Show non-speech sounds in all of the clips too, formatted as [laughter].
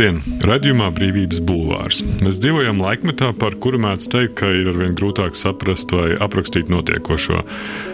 Labdien! Radījumā Brīvības bulvārs. Mēs dzīvojam laikmetā, par kuru mēdz teikt, ka ir arvien grūtāk saprast vai aprakstīt notiekošo.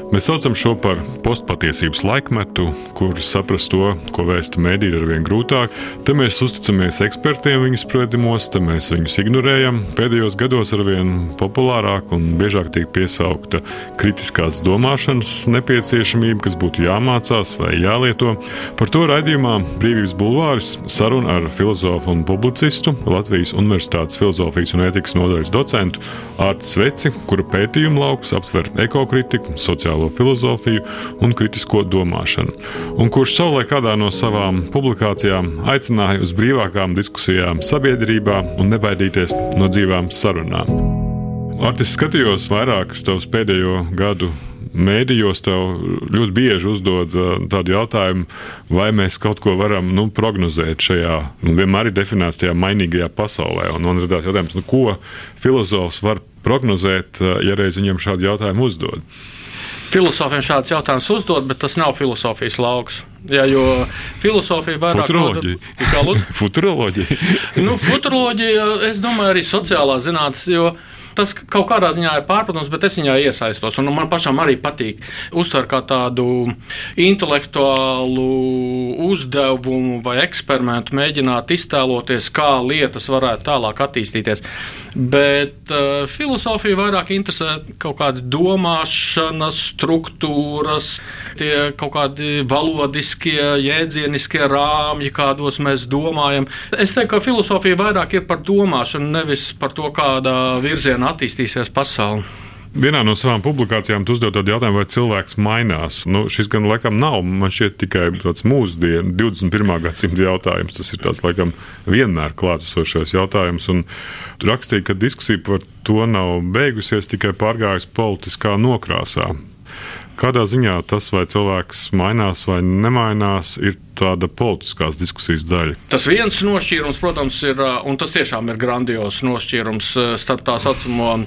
Mēs saucam šo par postpatiesības laikmetu, kur saprast to, ko vēsta mēdī, ir arvien grūtāk. Te mēs uzticamies ekspertiem viņu spriedumos, te mēs viņus ignorējam. Pēdējos gados arvien populārāk un biežāk tiek piesaukta kritiskās domāšanas nepieciešamība, kas būtu jāmācās vai jālieto. Par to raidījumā Brīvības bulvāris saruna ar filozofu un publicistu, Latvijas Universitātes filozofijas un ētikas nodaļas docentu Ārtu Sveci, kura pētījuma lauks aptver ekokritiku, sociālo sociālo filozofiju un kritisko domāšanu, un kurš savulaik kādā no savām publikācijām aicināja uz brīvākām diskusijām sabiedrībā un nebaidīties no dzīvām sarunām. Artis skatījos vairākas tavas pēdējo gadu mēdījos tev ļoti bieži uzdod tādu jautājumu, vai mēs kaut ko varam nu, prognozēt šajā nu, vienmēr ir definēts tajā mainīgajā pasaulē. Un man radās jautājums, nu, ko filozofs var prognozēt, ja reiz viņam šādu jautājumu uzdod filozofiem šādus jautājumus uzdot, bet tas nav filozofijas lauks. Jā, jo filozofija vairāk futuroloģija. No, [laughs] futuroloģija. nu, futuroloģija, es domāju, arī sociālā zinātnē, tas kaut kādā ziņā ir pārpratums, bet es viņā iesaistos. Un man pašam arī patīk uztvert kā tādu intelektuālu uzdevumu vai eksperimentu, mēģināt iztēloties, kā lietas varētu tālāk attīstīties. Bet uh, filozofija vairāk interesē kaut kādi domāšanas struktūras, tie kaut kādi valodiskie, jēdzieniskie rāmji, kādos mēs domājam. Es teiktu, ka filozofija vairāk ir par domāšanu, nevis par to, kādā virzienā un attīstīsies pasaule. Vienā no savām publikācijām tu uzdod tādu jautājumu, vai cilvēks mainās. Nu, šis gan laikam nav, man šķiet, tikai tāds mūsdienu, 21. gadsimta jautājums. Tas ir tāds laikam vienmēr klātesošais jautājums. Un tu rakstīji, ka diskusija par to nav beigusies, tikai pārgājusi politiskā nokrāsā. Kādā ziņā tas, vai cilvēks mainās vai nemainās, ir tāda politiskās diskusijas daļa. Tas viens nošķīrums, protams, ir, un tas tiešām ir grandios nošķīrums starp tā saucamo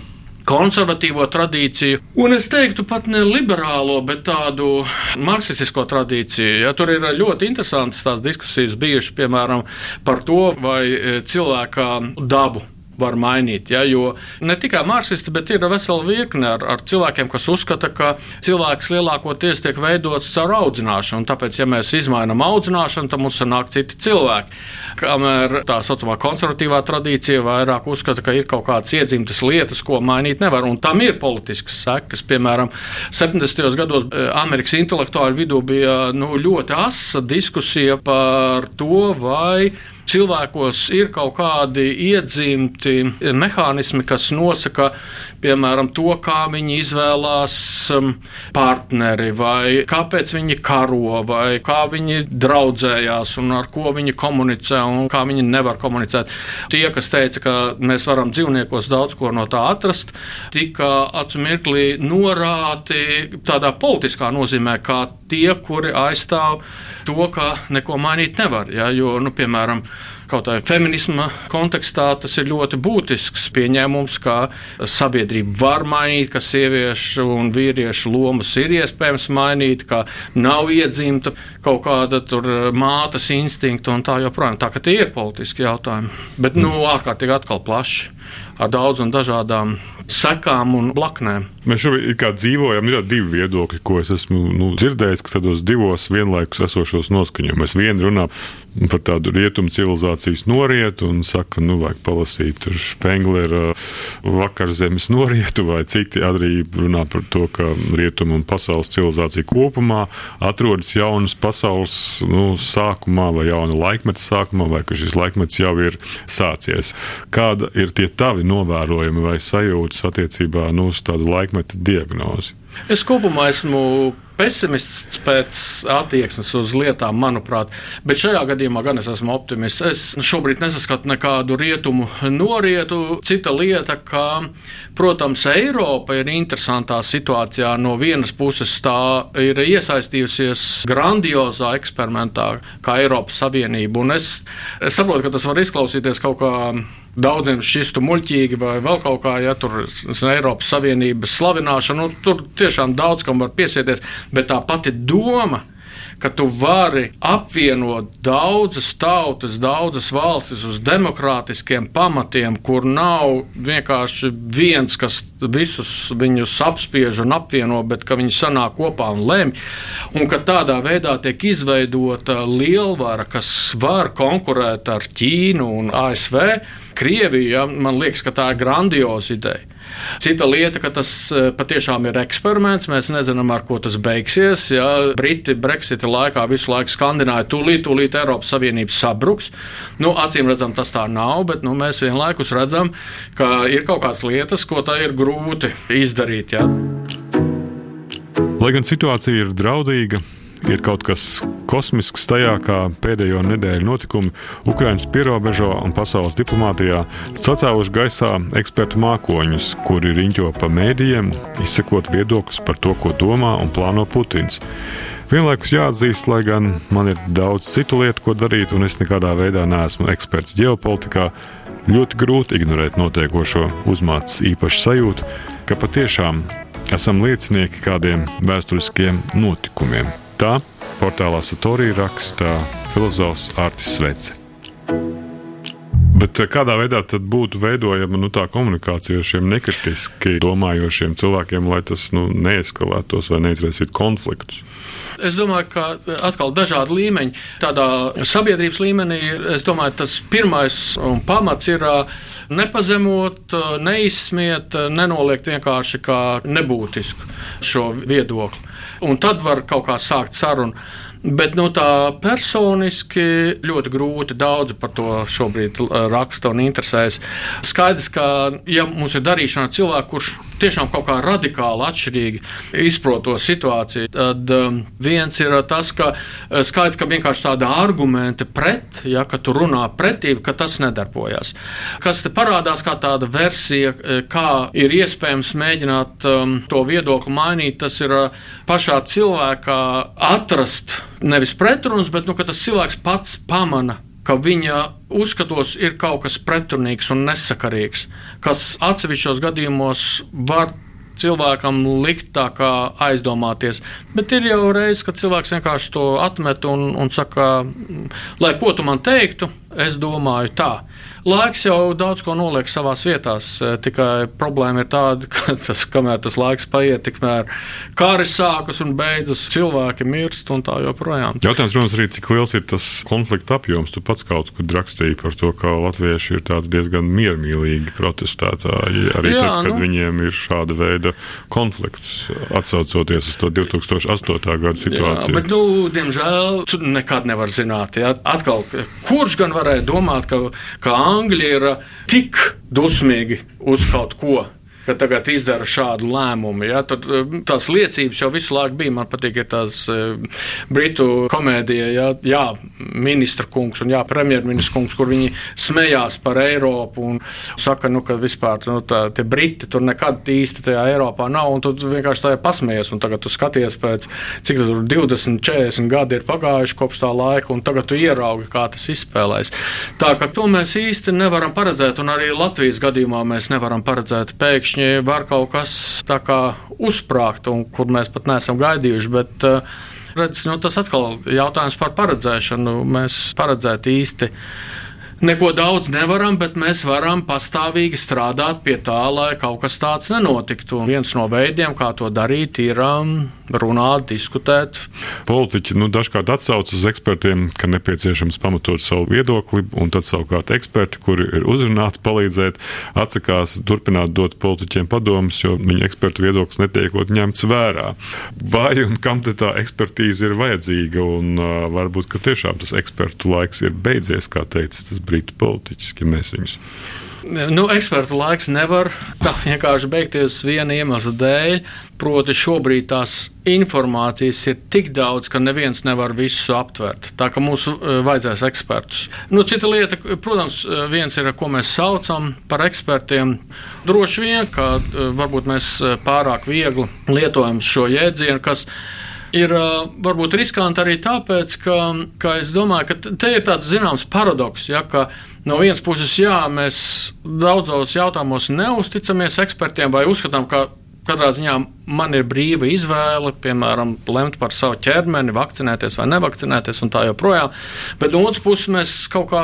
konservatīvo tradīciju, un es teiktu pat ne liberālo, bet tādu marksistisko tradīciju. Ja, tur ir ļoti interesantas tās diskusijas bijušas, piemēram, par to, vai cilvēka dabu var mainīt. Ja, jo ne tikai marksisti, bet ir vesela virkne ar, ar cilvēkiem, kas uzskata, ka cilvēks lielākoties tiek veidots caur audzināšanu. Tāpēc, ja mēs izmainām audzināšanu, tad mums sanāk citi cilvēki. Kamēr tā saucamā konservatīvā tradīcija vairāk uzskata, ka ir kaut kādas iedzimtas lietas, ko mainīt nevar, un tam ir politiskas sekas. Piemēram, 70. gados eh, Amerikas intelektuāļu vidū bija nu, ļoti asa diskusija par to, vai cilvēkos ir kaut kādi iedzimti mehānismi, kas nosaka, piemēram, to, kā viņi izvēlās um, partneri, vai kāpēc viņi karo, vai kā viņi draudzējās, un ar ko viņi komunicē, un kā viņi nevar komunicēt. Tie, kas teica, ka mēs varam dzīvniekos daudz ko no tā atrast, tika acu mirklī norāti tādā politiskā nozīmē, kā tie, kuri aizstāv to, ka neko mainīt nevar. Ja? Jo, nu, piemēram, kaut kādā feminisma kontekstā tas ir ļoti būtisks pieņēmums, ka sabiedrība var mainīt, ka sieviešu un vīriešu lomas ir iespējams mainīt, ka nav iedzimta kaut kāda mātes instinkta un tā joprojām. Tā ka tie ir politiski jautājumi, bet nu, ārkārtīgi atkal plaši ar daudzām dažādām sekām un blaknēm. Mēs šobrīd dzīvojam, ir divi viedokļi, ko es esmu nu, dzirdējis, ka tādos divos vienlaikus esošos noskaņojumos. Viena runā par tādu rietumu civilizācijas norietu un saka, nu, vajag palasīt Špenglera vakarzemes norietu, vai citi arī runā par to, ka rietumu un pasaules civilizācija kopumā atrodas jaunas pasaules nu, sākumā vai jauna laikmeta sākumā, vai ka šis laikmets jau ir sācies. Kāda ir tie tavi novērojumi vai sajūtas attiecībā nu, uz tādu laikmeta diagnozi? Es kopumā esmu pesimists pēc attieksmes uz lietām, manuprāt. Bet šajā gadījumā gan es esmu optimists. Es šobrīd nesaskatu nekādu rietumu norietu. Cita lieta, ka, protams, Eiropa ir interesantā situācijā. No vienas puses tā ir iesaistījusies grandiozā eksperimentā, kā Eiropas Savienība. Un es, es saprotu, ka tas var izklausīties kaut kā daudziem šķistu muļķīgi vai vēl kaut kā, ja tur ir Eiropas Savienības slavināšana. Nu, tur tiešām daudz kam var piesieties, bet tā pati doma ka tu vari apvienot daudzas tautas, daudzas valstis uz demokrātiskiem pamatiem, kur nav vienkārši viens, kas visus viņus apspiež un apvieno, bet ka viņi sanāk kopā un lemj. Un ka tādā veidā tiek izveidota lielvara, kas var konkurēt ar Ķīnu un ASV. Krieviju, ja, man liekas, ka tā ir grandioza ideja. Cita lieta, ka tas eh, patiešām ir eksperiments. Mēs nezinām, ar ko tas beigsies. Ja Briti Brexita laikā visu laiku skandināja, tūlīt, tūlīt Eiropas Savienība sabruks. Nu, acīm redzam, tas tā nav, bet nu, mēs vienlaikus redzam, ka ir kaut kādas lietas, ko tā ir grūti izdarīt. Ja. Lai gan situācija ir draudīga, ir kaut kas kosmisks tajā, kā pēdējo nedēļu notikumi Ukraiņas pierobežo un pasaules diplomātijā sacēluši gaisā ekspertu mākoņus, kuri riņķo pa mēdījiem, izsekot viedokļus par to, ko domā un plāno Putins. Vienlaikus jāatzīst, lai gan man ir daudz citu lietu, ko darīt, un es nekādā veidā neesmu eksperts ģeopolitikā, ļoti grūti ignorēt notiekošo uzmācības īpašu sajūtu, ka patiešām esam liecinieki kādiem vēsturiskiem notikumiem. Tā portālā Satorija raksta filozofs Artis Svece. Bet eh, kādā veidā tad būtu veidojama nu, tā komunikācija ar šiem nekritiski domājošiem cilvēkiem, lai tas nu, neeskalētos vai neizraisītu konfliktus? Es domāju, ka atkal dažādi līmeņi. Tādā sabiedrības līmenī, es domāju, tas pirmais un pamats ir nepazemot, neizsmiet, nenoliegt vienkārši kā nebūtisku šo viedokli un tad var kaut kā sākt sarunu. Bet nu, tā personiski ļoti grūti daudz par to šobrīd raksta un interesēs. Skaidrs, ka, ja mums ir darīšana ar cilvēku, kurš tiešām kaut kā radikāli atšķirīgi izprot to situāciju, tad um, viens ir tas, ka uh, skaidrs, ka vienkārši tāda argumenta pret, ja tu runā pretī, ka tas nedarbojas. Kas te parādās kā tāda versija, uh, kā ir iespējams mēģināt um, to viedokli mainīt, tas ir uh, pašā cilvēkā atrast nevis pretrunas, bet nu, tas cilvēks pats pamana ka viņa uzskatos ir kaut kas pretrunīgs un nesakarīgs, kas atsevišķos gadījumos var cilvēkam likt tā kā aizdomāties. Bet ir jau reizes, kad cilvēks vienkārši to atmet un, un saka, lai ko tu man teiktu, es domāju tā. Laiks jau daudz ko noliek savā vietā. Eh, tikai problēma ir tāda, ka [laughs] tas, kamēr tas laiks paiet, tikmēr kari sākas un beidzas, cilvēki mirst un tā joprojām. Jautājums, protams, arī cik liels ir tas konflikta apjoms. Tu pats kaut kur rakstīji par to, ka latvieši ir diezgan miermīlīgi protestētāji. Arī Jā, tad, kad nu, viņiem ir šāda veida konflikts, atsaucoties uz to 2008. gada situāciju. Jā, bet, nu, diemžēl, tu nekad nevar zināt. Jā. Atkal, kurš gan varēja domāt, ka, ka Angļi ir tik dusmīgi uz kaut ko ka tagad izdara šādu lēmumu. Ja? Tad, eh, tās liecības jau visu laiku bija. Man patīk, tās uh, britu komēdija, ja? jā, ministra kungs un jā, premjerministra kungs, kur viņi smējās par Eiropu un saka, nu, ka vispār nu, tā, tie briti tur nekad īsti tajā Eiropā nav. Tu vienkārši tajā pasmējies, un tagad tu skaties pēc cik tur 20, 40 gadi ir pagājuši kopš tā laika, un tagad tu ieraugi, kā tas izspēlēs. Tā ka to mēs īsti nevaram paredzēt, un arī Latvijas gadījumā mēs nevaram paredzēt pēkšņi pēkšņi var kaut kas tā kā uzsprāgt, un kur mēs pat neesam gaidījuši. Bet, eh, redz, nu, tas atkal ir jautājums par paredzēšanu. Mēs paredzēt īsti Neko daudz nevaram, bet mēs varam pastāvīgi strādāt pie tā, lai kaut kas tāds nenotiktu. Un viens no veidiem, kā to darīt, ir um, runāt, diskutēt. Politiķi nu, dažkārt atsaucas uz ekspertiem, ka nepieciešams pamatot savu viedokli, un tad savukārt eksperti, kuri ir uzrunāti palīdzēt, atsakās turpināt dot politiķiem padomus, jo viņu ekspertu viedoklis netiekot ņemts vērā. Vai un kam tā ekspertīze ir vajadzīga, un uh, varbūt tiešām tas ekspertu laiks ir beidzies, kā teica tas britu politiķus, ja mēs viņus. Nu, ekspertu laiks nevar tā vienkārši beigties viena iemesla dēļ. Proti, šobrīd tās informācijas ir tik daudz, ka neviens nevar visu aptvert. Tā kā mums uh, vajadzēs ekspertus. Nu, cita lieta, protams, e, viens ir, ko mēs saucam par ekspertiem. Droši vien, ka uh, varbūt mēs pārāk viegli lietojam šo jēdzienu, kas ir ir varbūt riskanti arī tāpēc, ka, ka es domāju, ka te ir tāds zināms paradoks. Ja, no vienas puses, jā, mēs daudzos jautājumos neusticamies ekspertiem vai uzskatām, ka Katrā ziņā man ir brīva izvēle, piemēram, lemt par savu ķermeni, vakcinēties vai nevakcinēties, un tā joprojām. Bet no otras puses, mēs kaut kā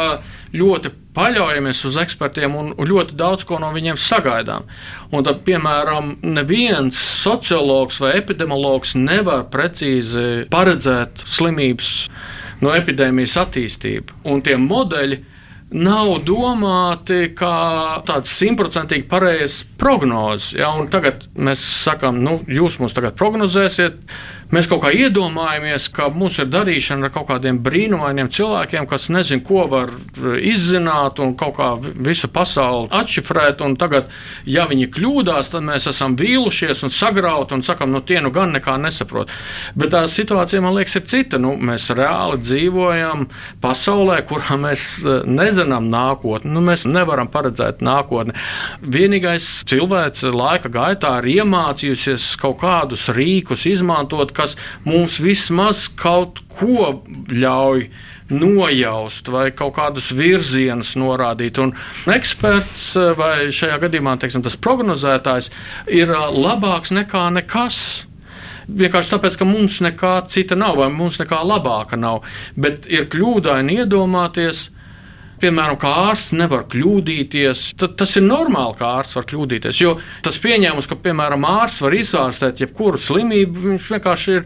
ļoti paļaujamies uz ekspertiem un ļoti daudz ko no viņiem sagaidām. Un tad, piemēram, neviens sociologs vai epidemiologs nevar precīzi paredzēt slimības no epidēmijas attīstību. Un tie modeļi nav domāti kā tāds simtprocentīgi pareizs prognozes. Ja? Tagad mēs sakām, nu, jūs mums tagad prognozēsiet, Mēs kaut kā iedomājamies, ka mums ir darīšana ar kaut kādiem brīnumainiem cilvēkiem, kas nezina, ko var izzināt un kaut kā visu pasauli atšifrēt. Tagad, ja viņi kļūdās, tad mēs esam vīlušies un sagrauti un sakām, nu, tie nu gan nekā nesaprot. Bet tā situācija, man liekas, ir cita. Nu, mēs reāli dzīvojam pasaulē, kurā mēs e, nezinām nākotni. Nu, mēs nevaram paredzēt nākotni. Vienīgais cilvēks laika gaitā ir iemācījusies kaut kādus rīkus izmantot kas mums vismaz kaut ko ļauj nojaust vai kaut kādus virzienus norādīt. Un eksperts vai šajā gadījumā teiksim, tas prognozētājs ir labāks nekā nekas. Vienkārši tāpēc, ka mums nekā cita nav, vai mums nekā labāka nav. Bet ir kļūdaini iedomāties, piemēram, kā ārsts nevar kļūdīties, tad tas ir normāli, ka ārsts var kļūdīties. Jo tas pieņēmums, ka, piemēram, ārsts var izārstēt jebkuru slimību, viņš vienkārši ir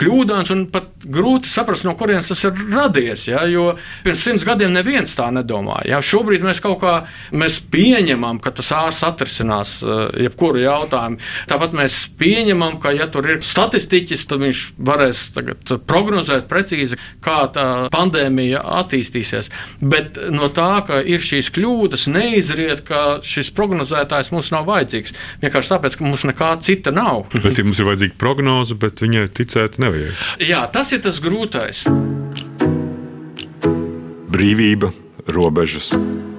kļūdāns un pat grūti saprast, no kurienes tas ir radies. Ja? Jo pirms simts gadiem neviens tā nedomāja. Ja? Šobrīd mēs kaut kā mēs pieņemam, ka tas ārsts atrisinās uh, jebkuru jautājumu. Tāpat mēs pieņemam, ka, ja tur ir statistiķis, tad viņš varēs prognozēt precīzi, kā tā pandēmija attīstīsies. Bet no tā, ka ir šīs kļūdas, neizriet, ka šis prognozētājs mums nav vajadzīgs. Vienkārši tāpēc, ka mums nekā cita nav. Bet mums ir vajadzīga prognoze, bet viņai ticēt nevajag. Jā, tas ir tas grūtais. Brīvība, robežas,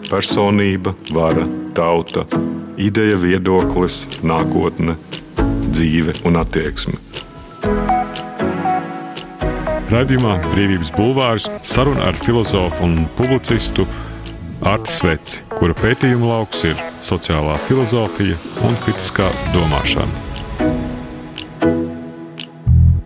personība, vara, tauta, ideja, viedoklis, nākotne, dzīve un attieksme. Radījumā Brīvības Bulvārs saruna ar filozofu un publicistu Artu Sveci, kura pētījuma lauks ir sociālā filozofija un kritiskā domāšana.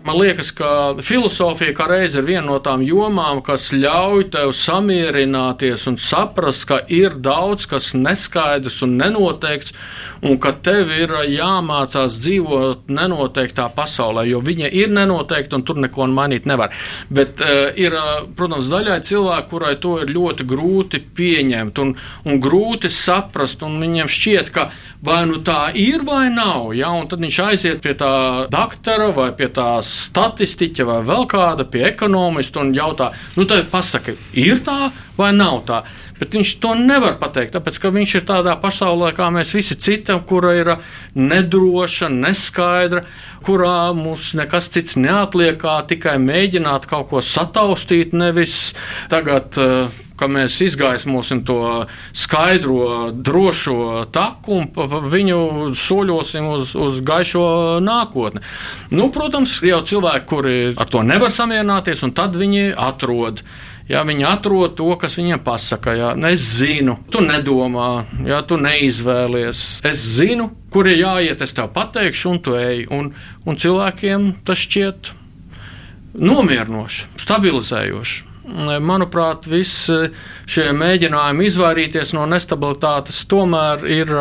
Man liekas, ka filozofija kā reiz ir viena no tām jomām, kas ļauj tev samierināties un saprast, ka ir daudz kas neskaidrs un nenoteikts, un ka tev ir jāmācās dzīvot nenoteiktā pasaulē, jo viņa ir nenoteikta un tur neko mainīt nevar. Bet uh, ir, uh, protams, daļai cilvēku, kurai to ir ļoti grūti pieņemt un, un grūti saprast, un viņiem šķiet, ka vai nu tā ir vai nav, ja? un tad viņš aiziet pie tā doktora vai pie tās statistiķa vai vēl kāda pie ekonomista un jautā, nu, tad pasaki, ir tā vai nav tā. Bet viņš to nevar pateikt, tāpēc ka viņš ir tādā pasaulē, kā mēs visi citi, kura ir nedroša, neskaidra, kurā mums nekas cits neatliek, kā tikai mēģināt kaut ko sataustīt, nevis tagad. Uh, ka mēs izgaismosim to skaidro, drošo taku un viņu soļosim uz, uz gaišo nākotni. Nu, protams, jau cilvēki, kuri ar to nevar samierināties, un tad viņi atrod Ja viņi atrod to, kas viņiem pasaka, ja es zinu, tu nedomā, ja tu neizvēlies. Es zinu, kur ir jāiet, es tev pateikšu, un tu ej. Un, un cilvēkiem tas šķiet nomierinoši, stabilizējoši. Manuprāt, visi šie mēģinājumi izvairīties no nestabilitātes tomēr ir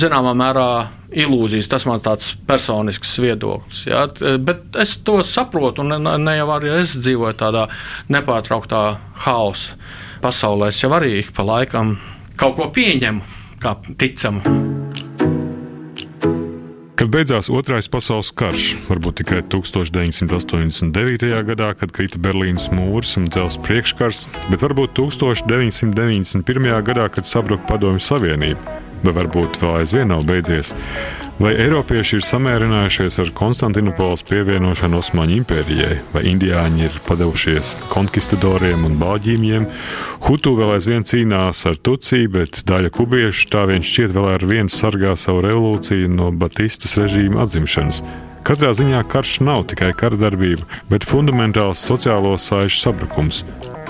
zināmā mērā ilūzijas. Tas man tāds personisks viedoklis. Ja? Bet es to saprotu, un ne, ne jau arī es dzīvoju tādā nepārtrauktā haosa pasaulē. Es jau arī pa laikam kaut ko pieņemu kā ticamu. Kad beidzās Otrais pasaules karš, varbūt tikai 1989. gadā, kad krita Berlīnas mūris un dzelzs priekškars, bet varbūt 1991. gadā, kad sabruka Padomju Savienība, vai varbūt vēl aizvien nav beidzies. Vai Eiropieši ir samērinājušies ar Konstantinopolis pievienošanu Osmaņu impērijai, vai indiāņi ir padevušies konkistadoriem un bāģīmiem? Hutu vēl aizvien cīnās ar Tuciju, bet daļa kubiešu tā vien šķiet vēl ar vienu sargā savu revolūciju no Batistas režīma atzimšanas. Katrā ziņā karš nav tikai kara darbība, bet fundamentāls sociālo saišu sabrukums,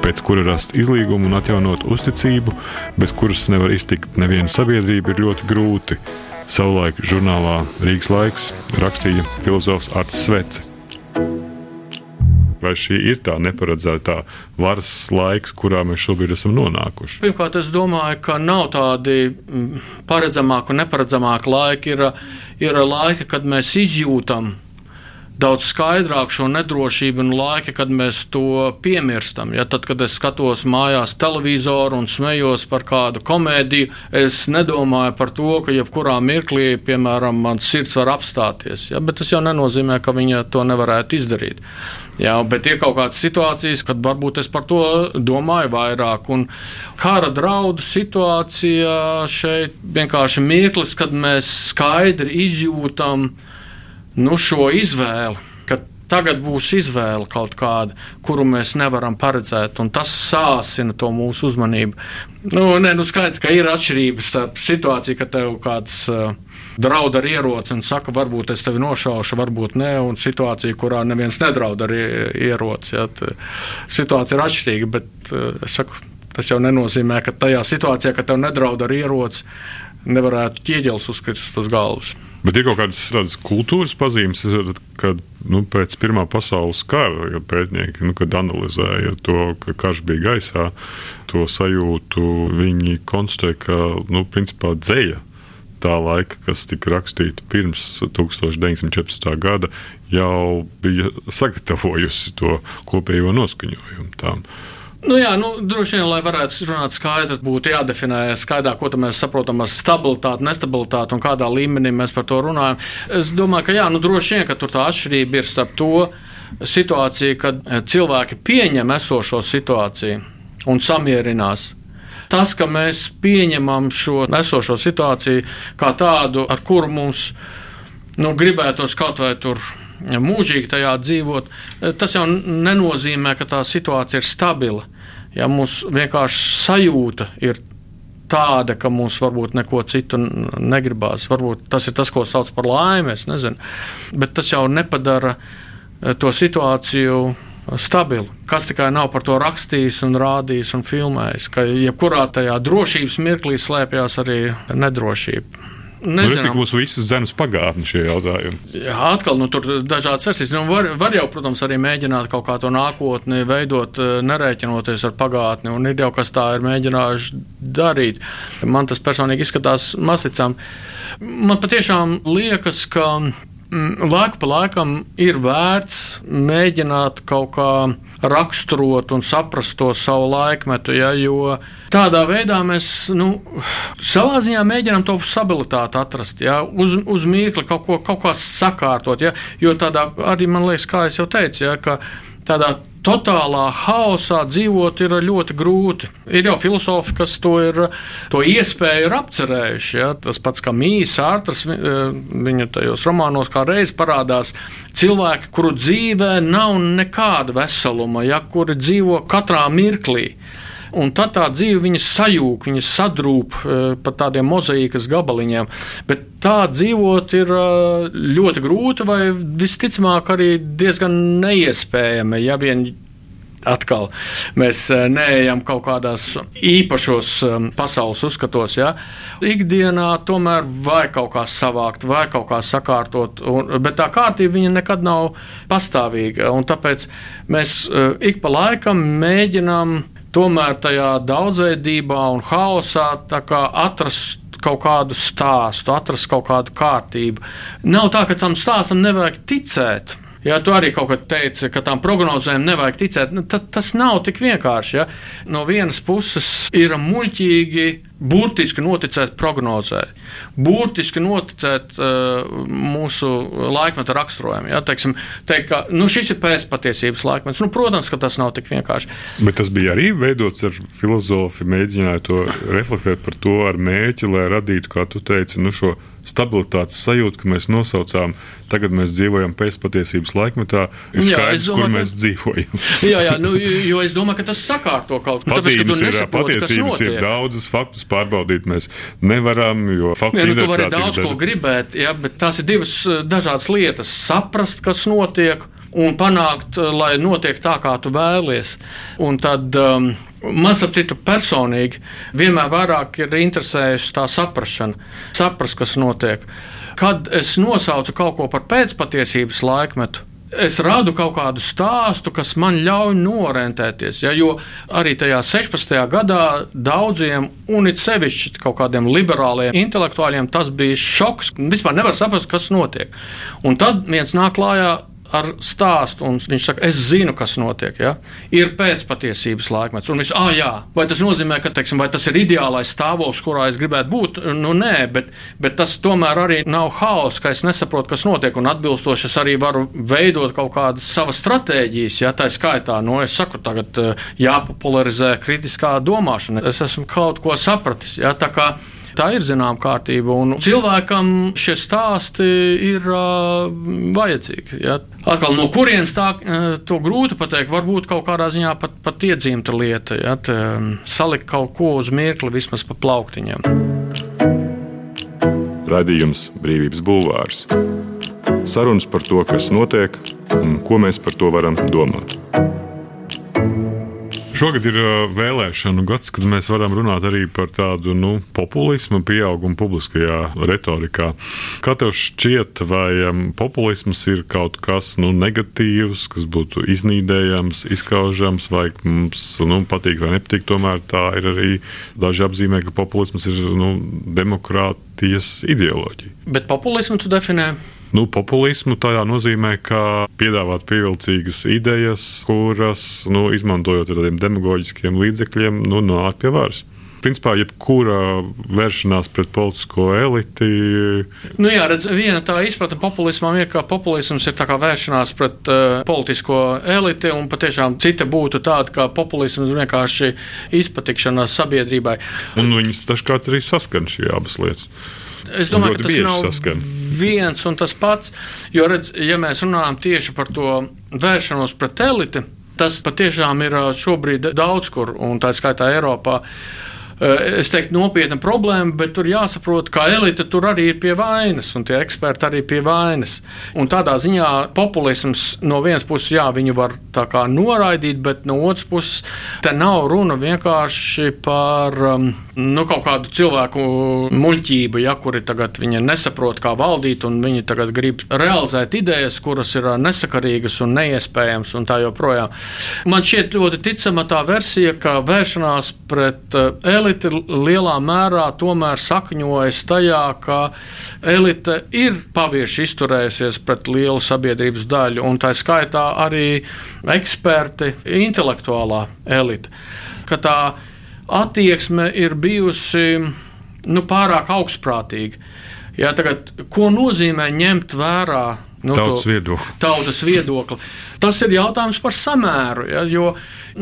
pēc kura rast izlīgumu un atjaunot uzticību, bez kuras nevar iztikt neviena sabiedrība, ir ļoti grūti. Savulaik žurnālā Rīgas laiks rakstīja filozofs Arts Svece. Vai šī ir tā neparedzētā varas laiks, kurā mēs šobrīd esam nonākuši? Pirmkārt, es domāju, ka nav tādi mm, paredzamāki un neparedzamāki laiki. Ir, ir laiki, kad mēs izjūtam daudz skaidrāk šo nedrošību un laika, kad mēs to piemirstam. Ja, tad, kad es skatos mājās televizoru un smējos par kādu komēdiju, es nedomāju par to, ka jebkurā mirklī, piemēram, mans sirds var apstāties. Ja, bet tas jau nenozīmē, ka viņa to nevarētu izdarīt. Jā, bet ir kaut kādas situācijas, kad varbūt es par to domāju vairāk. Un kara draudu situācijā šeit vienkārši mirklis, kad mēs skaidri izjūtam, ka nu, šo izvēli, ka tagad būs izvēle kaut kāda, kuru mēs nevaram paredzēt, un tas sāsina to mūsu uzmanību. Nu, nē, nu skaidrs, ka ir atšķirības starp situāciju, ka tev kāds uh, draud ar ieroci un saka, varbūt es tevi nošaušu, varbūt nē, un situācija, kurā neviens nedraud ar ieroci. Ja, situācija ir atšķirīga, bet uh, es saku, tas jau nenozīmē, ka tajā situācijā, kad tev nedraud ar ieroci, nevarētu ķieģelis uzkrist uz galvas. Bet ir kaut kādas tādas kultūras pazīmes, kad nu, pēc Pirmā pasaules kara ja pētnieki, nu, analizēja to, ka karš bija gaisā, to sajūtu, viņi konstatēja, ka nu, principā dzēja tā laika, kas tika rakstīta pirms 1914. gada, jau bija sagatavojusi to kopējo noskaņojumu tām. Nu jā, nu, droši vien, lai varētu runāt skaidri, būtu jādefinē skaidrāk, ko mēs saprotam ar stabilitāti, nestabilitāti un kādā līmenī mēs par to runājam. Es domāju, ka jā, nu, droši vien, ka tur tā atšķirība ir starp to situāciju, kad cilvēki pieņem esošo situāciju un samierinās. Tas, ka mēs pieņemam šo esošo situāciju kā tādu, ar kuru mums nu, gribētos kaut vai tur mūžīgi tajā dzīvot, tas jau nenozīmē, ka tā situācija ir stabila ja mums vienkārši sajūta ir tāda, ka mums varbūt neko citu negribās. Varbūt tas ir tas, ko sauc par laimi, es nezinu. Bet tas jau nepadara eh, to situāciju stabilu. Kas tikai nav par to rakstījis, un rādījis un filmējis, ka jebkurā tajā drošības mirklī slēpjas arī nedrošība. Nezinu, nu, mūsu visas zemes pagātne šie jautājumi. Jā, atkal nu, tur dažādas versijas. Nu, var, var jau, protams, arī mēģināt kaut kā to nākotni veidot, eh, nerēķinoties ar pagātni, un ir jau kas tā ir mēģinājuši darīt. Man tas personīgi izskatās masicām. Man patiešām liekas, ka Mm, laiku pa laikam ir vērts mēģināt kaut kā raksturot un saprast to savu laikmetu, ja, jo tādā veidā mēs nu, savā ziņā mēģinām to stabilitāti atrast, ja, uz, uz mirkli kaut ko kaut kā sakārtot. Ja, jo tādā arī man liekas, kā jau teicu, ja, ka tādā totālā haosā dzīvot ir ļoti grūti. Ir jau filozofi, kas to, ir, to iespēju ir apcerējuši. Ja? Tas pats kā Mīsīs, Arthurs, e, viņa tajos romānos kā reiz parādās cilvēki, kuru dzīvē nav nekāda veseluma, ja? kuri dzīvo katrā mirklī. Un tad tā dzīve viņas sajūg, viņas sadrūp e, pa tādiem mozaīkas gabaliņiem. Bet tā dzīvot ir e, ļoti grūti, vai visticamāk arī diezgan neiespējami. Ja vien atkal mēs e, neejam kaut kādos īpašos pasaules uzskatos. Ja? Ikdienā tomēr vajag kaut kā savākt, vai kaut kā sakārtot, un, bet tā kārtība nekad nav pastāvīga. Tāpēc mēs ik pa laikam mēģinām tomēr tajā daudzveidībā un haosā atrast kaut kādu stāstu, atrast kaut kādu kārtību. Nav tā, ka tam stāstam nevajag ticēt. Jā, tu arī kaut kad teici, ka tām prognozēm nevajag ticēt. Nu, tas, tas nav tik vienkārši. Ja? No vienas puses ir muļķīgi, burtiski noticēt prognozē, burtiski noticēt uh, mūsu laikmeta raksturojumam. Ja? Teiksim, teikt, ka nu, šis ir pēcpatiesības laikmets. Nu, protams, ka tas nav tik vienkārši. Bet tas bija arī veidots ar filozofu, mēģināja to reflektēt par to ar mērķi, lai radītu, kā tu teici, nu, šo stabilitātes sajūta, ka mēs nosaucām, tagad mēs dzīvojam pēcpatiesības laikmetā, ir skaidrs, domāju, kur mēs ka... dzīvojam. [laughs] jā, jā nu, jo es domāju, ka tas sakārto kaut ko tādu. Ir, patiesības ir daudzas faktus pārbaudīt mēs nevaram, jo faktu ja, nu, tu vari daudz ko gribēt, jā, bet tās ir divas eh, dažādas lietas - saprast, kas notiek un panākt, lai notiek tā, kā tu vēlies. Un tad um, man, ap citu, personīgi vienmēr vairāk ir interesējusi tā saprāšana, saprast, kas notiek. Kad es nosaucu kaut ko par pēcpatiesības laikmetu, es radu kaut kādu stāstu, kas man ļauj norentēties. Ja, jo arī tajā 16. gadā daudziem, un it sevišķi kaut kādiem liberāliem intelektuāļiem, tas bija šoks. Vispār nevar saprast, kas notiek. Un tad viens nāk klājā ar stāstu, un viņš saka, es zinu, kas notiek. Ja? Ir pēcpatiesības laikmets, un viņš ah, jā, vai tas nozīmē, ka teiksim, tas ir ideālais stāvoklis, kurā es gribētu būt? Nu, nē, bet, bet tas tomēr arī nav haoss, ka es nesaprotu, kas notiek, un atbilstoši es arī varu veidot kaut kādas savas stratēģijas. Ja? Tā skaitā, nu, es saku, tagad eh, jāpopularizē kritiskā domāšana. Es esmu kaut ko sapratis. Ja? Tā ir zināma kārtība, un cilvēkam šie stāsti ir uh, vajadzīgi. Ja? Atkal no kurienes tā, to grūti pateikt. Varbūt kaut kādā ziņā pat, pat iedzimta lieta, ja? Te, salikt kaut ko uz mirkli vismaz pa plauktiņiem. Radījums Brīvības Bulvārs. Sarunas par to, kas notiek un ko mēs par to varam domāt. Šogad ir vēlēšanu gads, kad mēs varam runāt arī par tādu nu, populismu pieaugumu publiskajā retorikā. Kā tev šķiet, vai populisms ir kaut kas nu, negatīvs, kas būtu iznīdējams, izskaužams, vai mums nu, patīk vai nepatīk? Tomēr tā ir arī daži apzīmē, ka populisms ir nu, demokrātijas ideoloģija. Bet populismu tu definē? Nu, populismu tādā nozīmē, ka piedāvāt pievilcīgas idejas, kuras, nu, izmantojot tādiem demagoģiskiem līdzekļiem, nu, nonāk pie varas principā jebkura vēršanās pret politisko eliti. Nu jā, redz, viena tā izpratne populismam ir, ka populisms ir vēršanās pret uh, politisko eliti, un patiešām cita būtu tāda, ka populisms ir vienkārši izpatikšana sabiedrībai. Un viņas dažkārt arī saskan šī abas lietas. Es domāju, ka tas nav saskan. viens un tas pats. Jo, redz, ja mēs runājam tieši par to vēršanos pret eliti, tas patiešām ir šobrīd daudz kur, un tā skaitā Eiropā. Eh, es teiktu, nopietna problēma, bet tur jāsaprot, ka elite tur arī ir pie vainas, un tie eksperti arī pie vainas. Un tādā ziņā populisms no vienas puses, jā, viņu var tā kā noraidīt, bet no otras puses, te nav runa vienkārši par um, nu, kaut kādu cilvēku muļķību, ja kuri tagad nesaprot, kā valdīt, un viņi tagad grib realizēt idejas, kuras ir nesakarīgas un neiespējamas, un tā joprojām. Man šķiet ļoti ticama tā versija, ka vēršanās pret elite elite lielā mērā tomēr sakņojas tajā, ka elite ir pavieši izturējusies pret lielu sabiedrības daļu, un tā skaitā arī eksperti, intelektuālā elite. Ka tā attieksme ir bijusi nu, pārāk augstprātīga. Jā, tagad, ko nozīmē ņemt vērā nu, tautas, viedokli. tautas viedokli? Tas ir jautājums par samēru. Ja, jo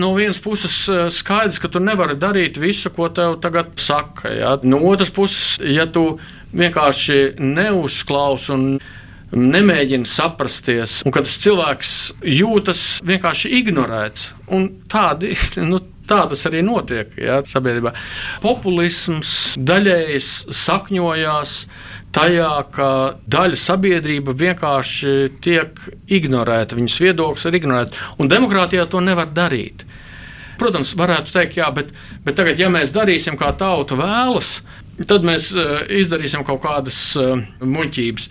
no vienas puses eh, skaidrs, ka tu nevari darīt visu, ko tev tagad saka. Ja? No otras puses, ja tu vienkārši neuzklausi un nemēģina saprasties, un kad cilvēks jūtas vienkārši ignorēts, un tādi. [laughs] Nu, Tā tas arī notiek jā, sabiedrībā. Populisms daļēji sakņojās tajā, ka daļa sabiedrība vienkārši tiek ignorēta, viņas viedoklis ir ignorēts, un demokrātijā to nevar darīt. Protams, varētu teikt, jā, bet, bet tagad, ja mēs darīsim, kā tauta vēlas, tad mēs uh, izdarīsim kaut kādas uh, muļķības.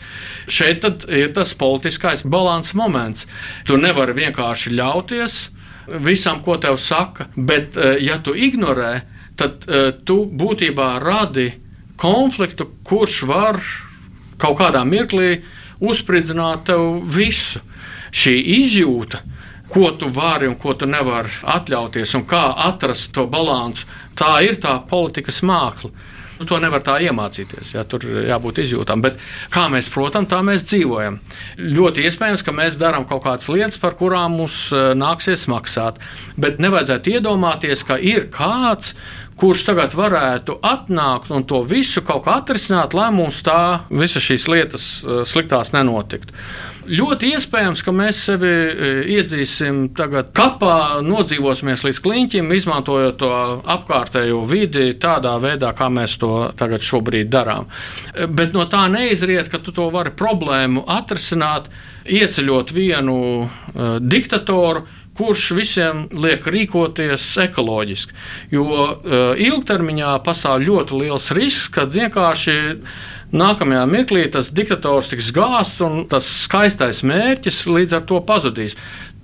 Šeit ir tas politiskais balanss moments. Tu nevari vienkārši ļauties visam, ko tev saka, bet, uh, ja tu ignorē, tad uh, tu būtībā radi konfliktu, kurš var kaut kādā mirklī uzspridzināt tev visu. Šī izjūta, ko tu vari un ko tu nevari atļauties, un kā atrast to līdzsvaru, tā ir tā politikas māksla. Nu, to nevar tā iemācīties. Ja, tur jābūt izjūtam. Bet kā mēs protam, tā mēs dzīvojam. Ļoti iespējams, ka mēs darām kaut kādas lietas, par kurām mums e, nāksies maksāt. Bet nevajadzētu iedomāties, ka ir kāds, kurš tagad varētu atnākt un to visu kaut kā atrisināt, lai mums tā visas šīs lietas eh, sliktās nenotiktu. Ļoti iespējams, ka mēs sevi eh, iedzīsim tagad kapā, nodzīvosimies līdz kliņķim, izmantojot to apkārtējo vidi tādā veidā, kā mēs to tagad šobrīd darām. Bet no tā neizriet, ka tu to vari problēmu atrisināt, ieceļot vienu uh, diktatoru, kurš visiem liek rīkoties ekoloģiski. Jo uh, ilgtermiņā pastāv ļoti liels risks, ka vienkārši nākamajā mirklī tas diktators tiks gāzts un tas skaistais mērķis līdz ar to pazudīs.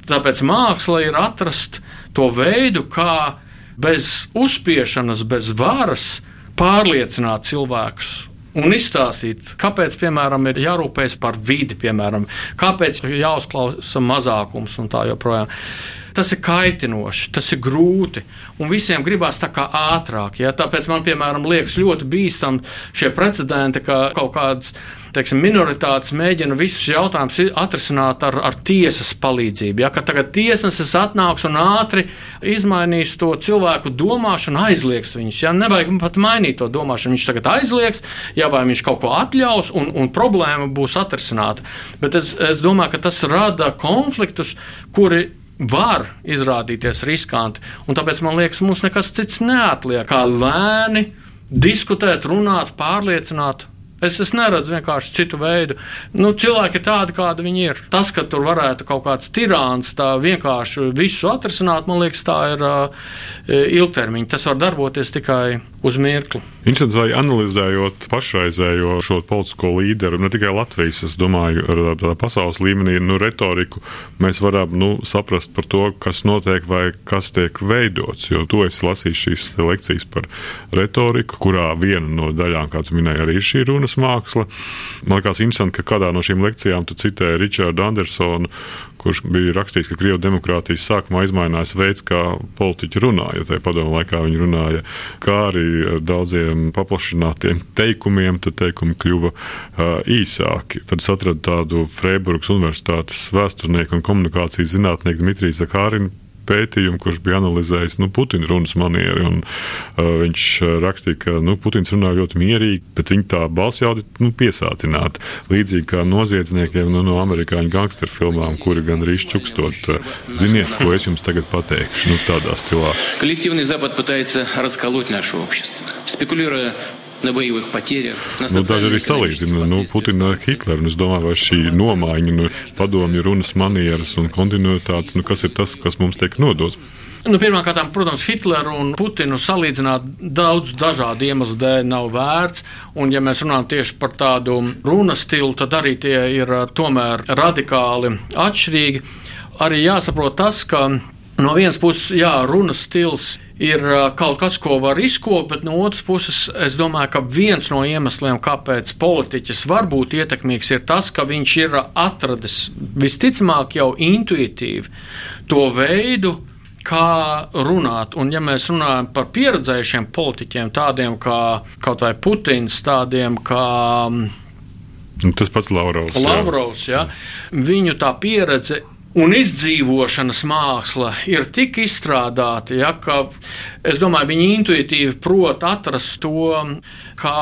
Tāpēc māksla ir atrast to veidu, kā bez uzspiešanas, bez varas pārliecināt cilvēkus un izstāstīt, kāpēc, piemēram, ir jārūpējas par vidi, piemēram, kāpēc jāuzklausa mazākums un tā joprojām. Tas ir kaitinoši, tas ir grūti, un visiem gribās tā kā ātrāk. Ja? Tāpēc man, piemēram, liekas ļoti bīstami šie precedenti, ka kaut kādas teiksim, minoritātes mēģina visus jautājumus atrisināt ar, ar tiesas palīdzību. Ja? Ka tagad tiesnesis atnāks un ātri izmainīs to cilvēku domāšanu, aizliegs viņus. Ja? Nevajag pat mainīt to domāšanu. Viņš tagad aizliegs, ja vai viņš kaut ko atļaus, un, un problēma būs atrisināta. Bet es, es domāju, ka tas rada konfliktus, kuri var izrādīties riskanti. Tāpēc man liekas, mums nekas cits neatliek kā lēni diskutēt, runāt, pārliecināt Es, es neredzu vienkārši citu veidu. Nu, cilvēki ir tādi, kādi viņi ir. Tas, ka tur varētu kaut kāds tirāns tā vienkārši visu atrisināt, man liekas, tā ir uh, ilgtermiņa. Tas var darboties tikai uz mirkli. Interesants, vai analizējot pašreizējo šo politisko līderu, ne tikai Latvijas, es domāju, ar pasaules līmenī, nu, retoriku, mēs varam nu, saprast par to, kas notiek vai kas tiek veidots. Jo to es lasīju šīs lekcijas par retoriku, kurā viena no daļām, kāds minēja, arī ir šī runas māksla. Man liekas, interesanti, ka kādā no šīm lekcijām tu citēji Richardu Andersonu, kurš bija rakstījis, ka Krievijas demokrātijas sākumā izmainījās veids, kā politiķi runāja. Tajā padomu laikā viņi runāja, kā arī ar daudziem paplašinātiem teikumiem, tad teikumi kļuva uh, īsāki. Tad atradu tādu Freiburgas Universitātes vēsturnieku un komunikācijas zinātnieku Dmitriju Zakārinu pētījumu, kurš bija analizējis nu, Putina runas manieri. Un, uh, viņš rakstīja, ka nu, Putins runā ļoti mierīgi, bet viņa tā balss jau ir nu, piesātināta. Līdzīgi kā noziedzniekiem nu, no amerikāņu gangsteru filmām, kuri gan arī čukstot, ziniet, ko es jums tagad pateikšu, nu, tādā stilā. Коллективный Запад пытается расколоть наше общество, спекулируя на bojowych patierach. Nu, Daži arī salīdzina nu, Putinu ar Hitleru. Es domāju, vai šī nomaiņa, nu, padomju runas manieras un kontinuitātes, nu, kas ir tas, kas mums tiek nodots? Nu, Pirmkārt, protams, Hitleru un Putinu salīdzināt daudz dažādu iemeslu dēļ nav vērts. Un, ja mēs runājam tieši par tādu runas stilu, tad arī tie ir eh, tomēr radikāli atšķirīgi. Arī jāsaprot tas, ka no vienas puses, jā, runas stils ir kaut kas, ko var izkopt, bet no otras puses, es domāju, ka viens no iemesliem, kāpēc politiķis var būt ietekmīgs, ir tas, ka viņš ir atradis visticamāk jau intuitīvi to veidu, kā runāt. Un, ja mēs runājam par pieredzējušiem politiķiem, tādiem kā kaut vai Putins, tādiem kā. Nu, tas pats Lavrovs. Lavrovs jā. Jā. Viņu tā pieredze un izdzīvošanas māksla ir tik izstrādāta, ja, ka es domāju, viņi intuitīvi prot atrast to, kā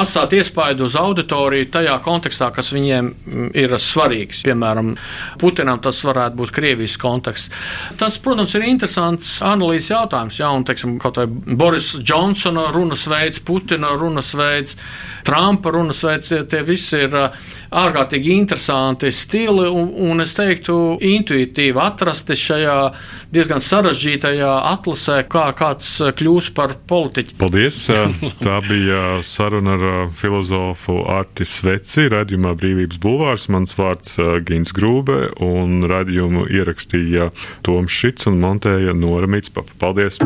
atstāt iespaidu uz auditoriju tajā kontekstā, kas viņiem ir svarīgs. Piemēram, Putinam tas varētu būt Krievijas konteksts. Tas, protams, ir interesants analīzes jautājums. Ja, un, teiksim, kaut vai Boris Džonsona runas veids, Putina runas veids, Trumpa runas veids, tie, tie visi ir ārkārtīgi interesanti stili, un, un es teiktu, intuitīvi atrasti šajā diezgan sarežģītajā atlasē, kā kāds kļūs par politiķu. Paldies! Tā bija saruna ar filozofu Arti Sveci, radījumā Brīvības bulvārs. Mans vārds Gins Grūbe, un radījumu ierakstīja Toms Šits un montēja Nora Mitspapa. Paldies!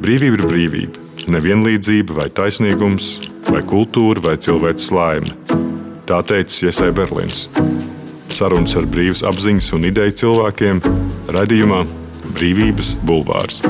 Brīvība ir brīvība. Nevienlīdzība vai taisnīgums, vai kultūra vai cilvēks laime. Tā teica Iesai Berlīns. Sarunas ar brīvas apziņas un ideju cilvēkiem - radījumā Brīvības bulvārs.